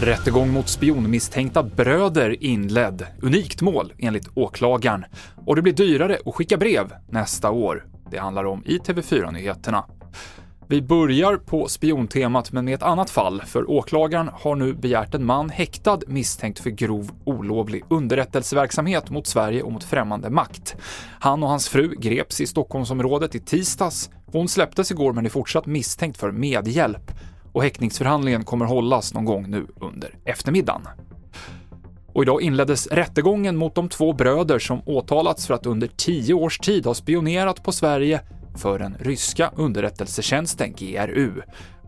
Rättegång mot spionmisstänkta bröder inledd. Unikt mål enligt åklagaren. Och det blir dyrare att skicka brev nästa år. Det handlar om i TV4-nyheterna. Vi börjar på spiontemat, men med ett annat fall, för åklagaren har nu begärt en man häktad misstänkt för grov olovlig underrättelseverksamhet mot Sverige och mot främmande makt. Han och hans fru greps i Stockholmsområdet i tisdags. Hon släpptes igår men är fortsatt misstänkt för medhjälp och häktningsförhandlingen kommer hållas någon gång nu under eftermiddagen. Och idag inleddes rättegången mot de två bröder som åtalats för att under tio års tid ha spionerat på Sverige för den ryska underrättelsetjänsten GRU.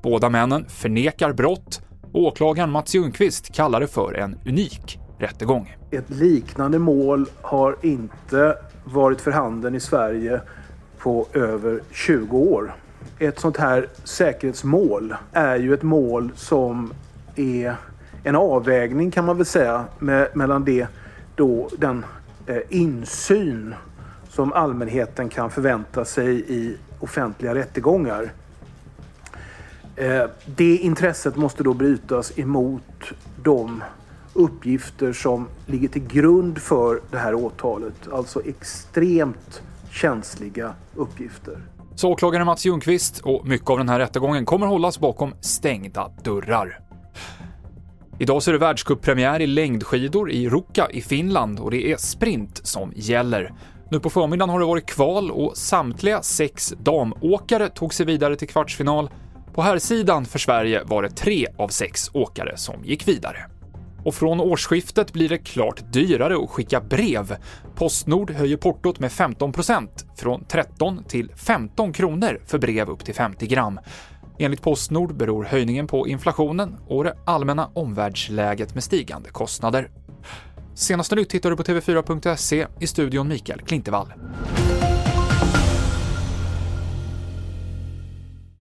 Båda männen förnekar brott och åklagaren Mats Ljungqvist kallar det för en unik rättegång. Ett liknande mål har inte varit för handen i Sverige på över 20 år. Ett sånt här säkerhetsmål är ju ett mål som är en avvägning kan man väl säga med, mellan det då den eh, insyn som allmänheten kan förvänta sig i offentliga rättegångar. Eh, det intresset måste då brytas emot de uppgifter som ligger till grund för det här åtalet. Alltså extremt känsliga uppgifter. Så åklagare Mats Ljungqvist och mycket av den här rättegången kommer hållas bakom stängda dörrar. Idag så är det världscuppremiär i längdskidor i Ruka i Finland och det är sprint som gäller. Nu på förmiddagen har det varit kval och samtliga sex damåkare tog sig vidare till kvartsfinal. På här sidan för Sverige var det tre av sex åkare som gick vidare. Och från årsskiftet blir det klart dyrare att skicka brev. Postnord höjer portot med 15% från 13 till 15 kronor för brev upp till 50 gram. Enligt Postnord beror höjningen på inflationen och det allmänna omvärldsläget med stigande kostnader. Senaste nytt hittar du på TV4.se i studion Mikael Klintevall.